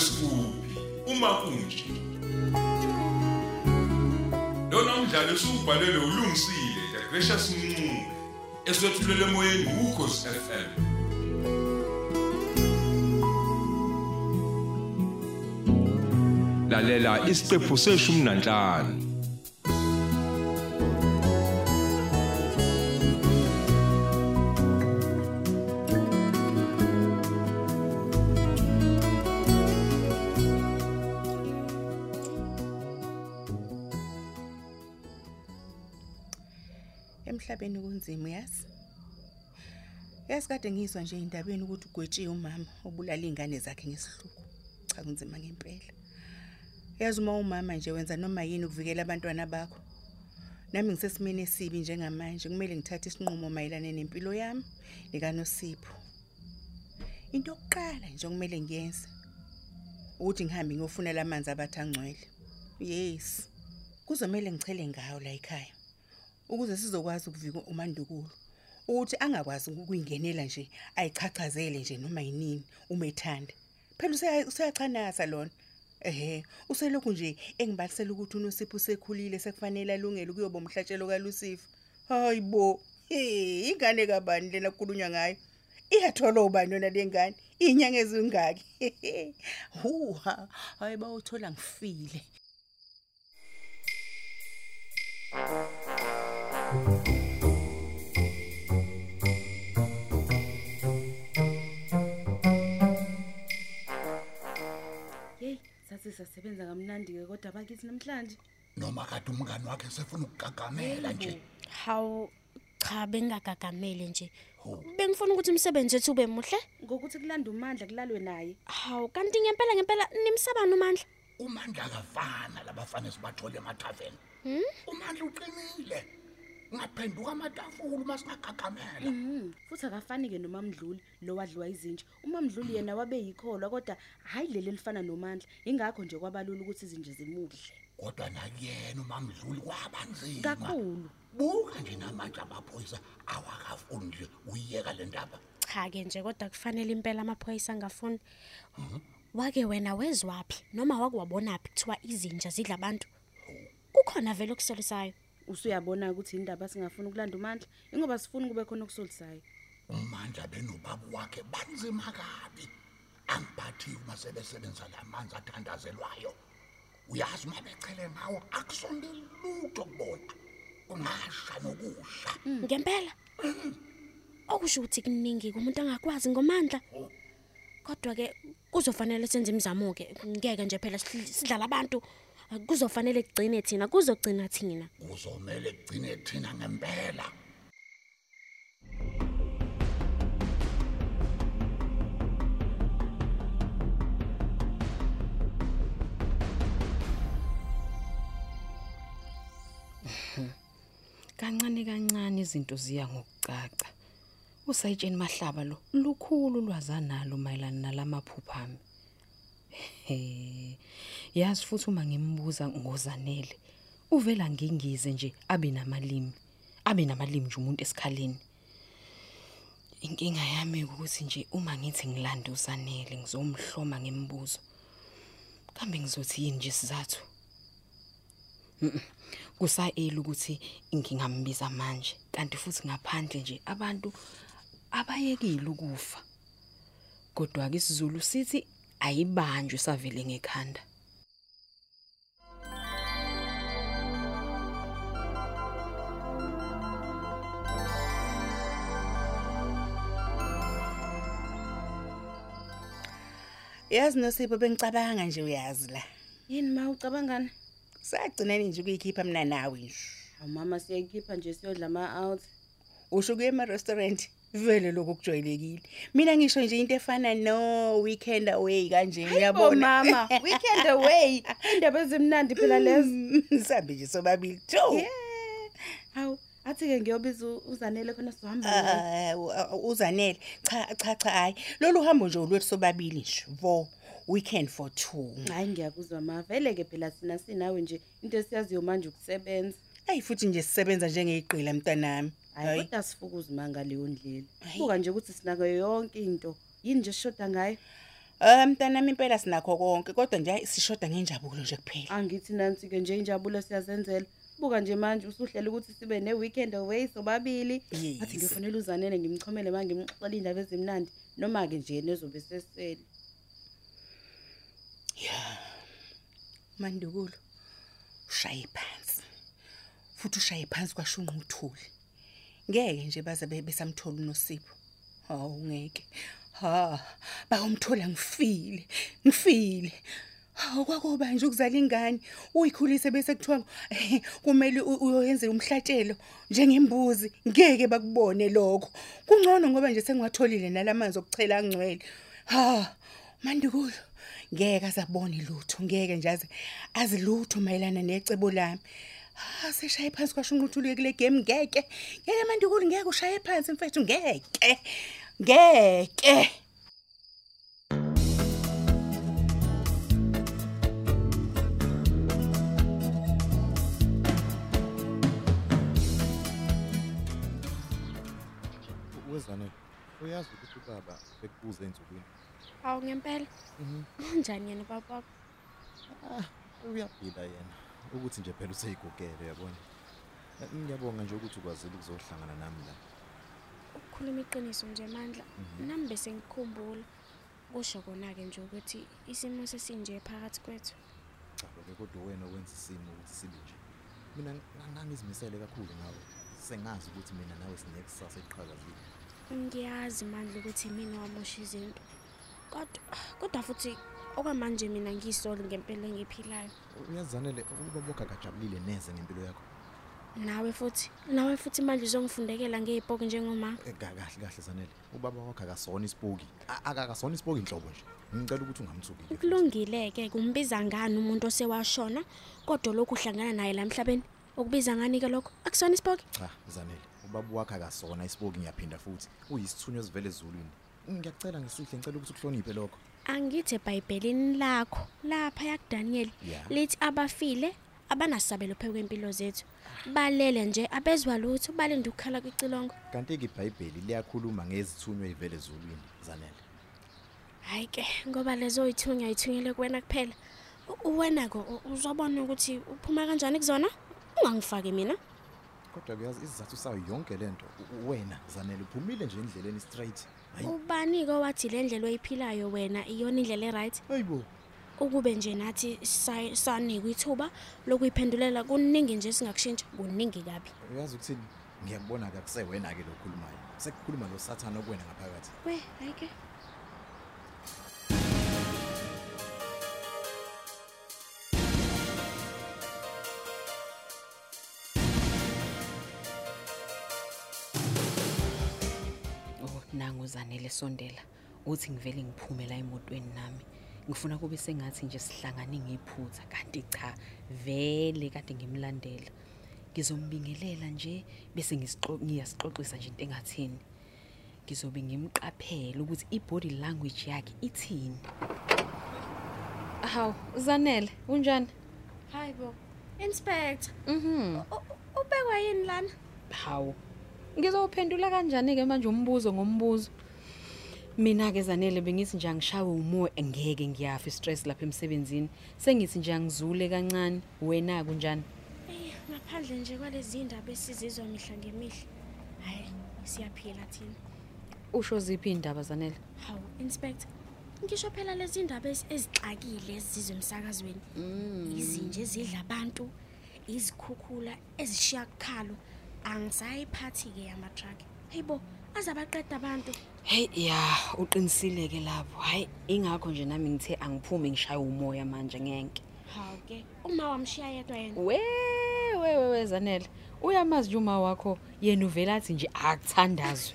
sikuphi uma kunje. Lona umdlalo usubhalelwe ulungisile the Gracious Mncube eswetshulele emoyeni ukhosi FM Lalela isiqephu seshumi nanhlanu. Emhlabeni kunzima yazi yazi kade ngizwa nje indabeni ukuthi ugwetshiwe umama obulala ingane zakhe ngesihluku cha kunzima ngempela. Yazi uma umama nje wenza noma yini ukuvikela abantwana bakho? Nami ngisesimeni esibi njengamanje kumele ngithathe isinqumo mayelana nempilo yami nikanosipho. Into yokuqala nje okumele ngiyenze ukuthi ngihambe ngiyofunela amanzi abathi angcwele. Yes kuzomela ngichele ngawo la ekhaya. Ukuze sizokwazi ukuvika umandukulo ukuthi angakwazi ukuyingenela nje ayichachazele nje noma yinini uma ethanda. Phela usayachanasa lona. Ehe uselokhu nje engibalisela ukuthi unosipho usekhulile sekufanele alungele ukuyoba umhlatshelo kaLucifer. Hayibo hey ingane kabani lena kukhulunywa ngayo? Iyathola ubani yona lengane inyanga ezingaki? Huha hayi bawuthola ngifile. Hey, sathi sasebenza kamnandi ke kodwa bakithi namhlanje. noma kade umngani wakhe sefuna ukugagamela nje Hawu cha bengagagamele nje. Bengifuna ukuthi umsebenzi wethu ube muhle. Ngokuthi kulanda umandla kulalwe naye. Hawu kanti ngempela ngempela nimsabana umandla. umandla kafana labafana sibathole emathaveni umandla uqinile ngaphenduka amatafula uma singagagamela Mhm. Futhi akafani ke nomamdluli lo wadliwa izinja. Umamdluli yena wabe yikholwa kodwa hayi leli elifana nomandla. Ingakho nje kwabalula ukuthi izinja zimudle. kodwa nakuyena umamdluli kwabanzima Kakhulu. buka nje namanje amaphoyisa awakafuni nje uyiyeka le ndaba Cha ke nje kodwa kufanele impela amaphoyisa angafuni. Wake wena wezwaphi noma wakwabonaphi kuthiwa izinja zidla abantu? Kukhona vele okusolisayo. Usuyabona ukuthi indaba singafuni ukulanda umandla. Ingoba sifuni kube khona okusolisayo. umandla benobaba wakhe banzima kabi angiphathi uma sebesebenza lamanzi athandazelwayo uyazi uma bechele ngawo akusondeli lutho kubona ungasha nokusha Ngempela. Okusho ukuthi kuningi kumuntu angakwazi ngomandla. Kodwa ke kuzofanele senze imizamo ke ngeke nje phela sidl- sidlala abantu. Kuzofanele kugcine thina kuzogcina thina. kuzomele kugcine thina ngempela Kancane kancane izinto ziya ngokucaca. Usayitsheni mahlaba lo lukhulu lwazanalo mayelana nalamaphupha He. Yazi futhi uma ngimbuza ngozanele uvela ngingize nje abe namalimi. Abe namalimi nje umuntu esikhaleni. Inkinga yami ukuthi nje uma ngithi ngilanda uzanele ngizomhloma ngemibuzo. Kambe ngizothi yini nje sizathu? kusayela ukuthi ngingambiza manje kanti futhi ngaphandle nje abantu abayekile ukufa kodwa ke isiZulu sithi ayibanjwe savele ngekhanda yazi nosipho bengicabanga nje uyazi la Yini ma ucabangani? sagcina nje ukuyikhipha mina nawe nje Awu mama siyayikhipha nje siyodla ama out. usho kuye ema-restaurant vele lokho kujwayelekile mina ngisho nje into efana no weekend away kanje Oh uyabona mama, weekend away. Indaba ezimnandi phela lezo. sihambe nje sobabili to Yeah. Hawu, athi ke ngiyobiza u- uzanele khona sizohamba. naye. Ah, u- u- uzanele cha cha cha hayi lolu hambo nje olwethu sobabili nje vo weekend for two Hayi ngiyakuzwa ma. Vele ke phela sina sinawe nje into esiyaziyo manje ukusebenza. ayi futhi nje sisebenza njengeqila mntanami Hayi kodwa sifukuza manga leyo ndlela. Hhayi. Buka nje ukuthi sinako yonke into. Yini nje shoda ngayo? Ah mntanami impela sinakho konke kodwa nje hayi, sishoda ngenjabulo nje kuphela. Angithi nansi ke nje injabulo siyazenzela. Buka nje manje usuhlela ukuthi sibe ne weekend away sobabili. Yes. Athi ngiyofanele uzanele ngimchomele manje ngimxoxela indaba ezimnandi noma ke nje nezobe sesele. Mandukulo. Ushaye phansi. Futhi ushaye phansi kwashunquthuli. Ngeke nje baze be- besamthola uNosipho. Hawu ngeke. Ha, bayomthola ngifile. Ngifile. Hawu kwakuba nje ukuzala ingane uyikhulise bese kuthiwa eh, kumele u- uyoyenza umhlatshelo njengembuzi ngeke bakubone lokho kungcono ngoba nje sengiwatholile nalamanzi okuchela angcwele ha mandukulo ngeke azabone lutho ngeke nje azilutho mayelana necebo lami ha seshaye phansi kwashunquthule kule game ngeke. Ngeke mandukulo ngeke ushaye phansi mfethu ngeke. Ngeke. Wezane uyazi ukuthi ubaba bekubuza ensukwini? Hawu ngempela. Unjani yena baba? Wakho? uyaphila yena. Ukuthi nje phela useyigugele yabona Eh, ngiyabonga nje ukuthi ukwazile ukuzohlangana nami la Ukukhuluma iqiniso nje mandla. Nami bese ngikhumbula. Kusho kona ke nje ukuthi isimo sesinje phakathi kwethu. cha ke kodwa wena wenza isimo ukuthi sibe nje mina ng- ngangizimisele kakhulu ngawe sengazi ukuthi mina nawe sinekusasa eqhakazile Ngiyazi mandla ukuthi mina wamosha izinto. Kodwa kodwa futhi okwamanje mina ngiyisoli ngempilo engiphilayo. uyazanele ukuba bokha kajabulile neze ngempilo yakho Nawe futhi nawe futhi manje uzongifundekela ngezipoko njengoma. Eh, ka- kahle kahle zanele ubaba wakho akasona isipoki A- akakasona isipoki inhlobo nje ngicela ukuthi ungamthukile Kulungile ke kumbiza ngani umuntu osewashona kodwa lokhu uhlangana naye la emhlabeni. Ukubiza ngani ke lokho? Akusona isipoki? cha zanele ubaba wakho akasona isipoki ngiyaphinda futhi uyisithunywa esivele ezulwini ngiyacela ngisihle ngicela ukuthi uhloniphe lokho Angithi eBhayibhelini lakho lapha yakuDaniel Yeah. lithi abafile abanasabelo phezu kwempilo zethu. Balele nje abezwa lutho balinde ukukhala kwicilongo. kanti-ke ibhayibheli liyakhuluma ngezithunywa ey'vele ezulwini zanele Hayi ke ngoba lezo yithunya yithunyele kuwena kuphela. U- Wena ko u- uzobona ukuthi uphuma kanjani kuzona? Ungangifaki mina. kodwa kuyazi isizathu sayo yonke le nto u- wena zanele uphumile nje endleleni straight hayi. Ubani ke wathi le ndlela oyiphilayo wena iyona indlela eright? hayibo Ukube nje nathi sa- sanikwa ithuba lokuyiphendulela kuningi nje singakushintsha kuningi kabi. uyazi ukuthini? Ngiyakubona-ke akusewena-ke lo khulumayo sekukhuluma lo sathane okuwena ngaphakathi. We, hayi nangu zanele sondela uthi ngivele ngiphume la emotweni nami ngifuna kube sengathi nje sihlangane ngephutha kanti cha vele kade ngimlandela ngizombingelela nje bese ngisixo ngiyasixoxisa nje into engathini ngizobe ngimqaphela ukuthi i-body language yakhe ithini Haw zanele unjani Hayi bo. Inspector, Mhm u- u- ubekwa yini lana? Hawu. Ngizowuphendula kanjani ke manje umbuzo ngombuzo? Mina ke zanele bengithi nje angishawe umoya ngeke ngiyafa stress lapha emsebenzini. Sengithi nje angizule kancane. Wena kunjani? Eh, ngaphandle nje kwalezi indaba esizizwa mihla ngemihla. Hayi, siyaphila thina. Usho ziphi indaba zanele? Hawu, inspector. Ngisho phela lezi indaba ezi- ezixakile ezizwe emsakazweni. Izinje ezidla abantu, izikhukhula ezishiya kukhalo. Angisayiphathi ke ama truck. Hayibo, azabaqeda abantu. Hey ya, uqinisile ke lapho. Hayi, ingakho nje nami ngithe angiphume ngishaye umoya manje ngeke. Hawu ke, uma wamshiya yedwa yena. We we we we zanele. Uyamazi nje uma wakho yena uvela athi nje akuthandazwe.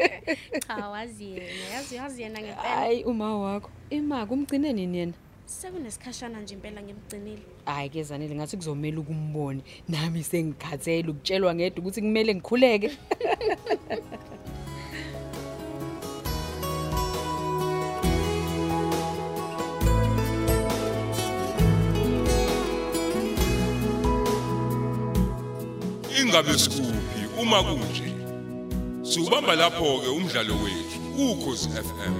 Cha wazi yena, yazi yazi yena ngempela. Hayi uma wakho. Ima kumgcine nini yena? Sekunesikhashana nje impela ngimgcinile. hayi ke zanele ngathi kuzomela ukumbone nami sengikhathele ukutshelwa ngedwa ukuthi kumele ngikhuleke ingabe sikuphi? Uma kunje. Siubamba lapho ke umdlalo wethu ukhozi FM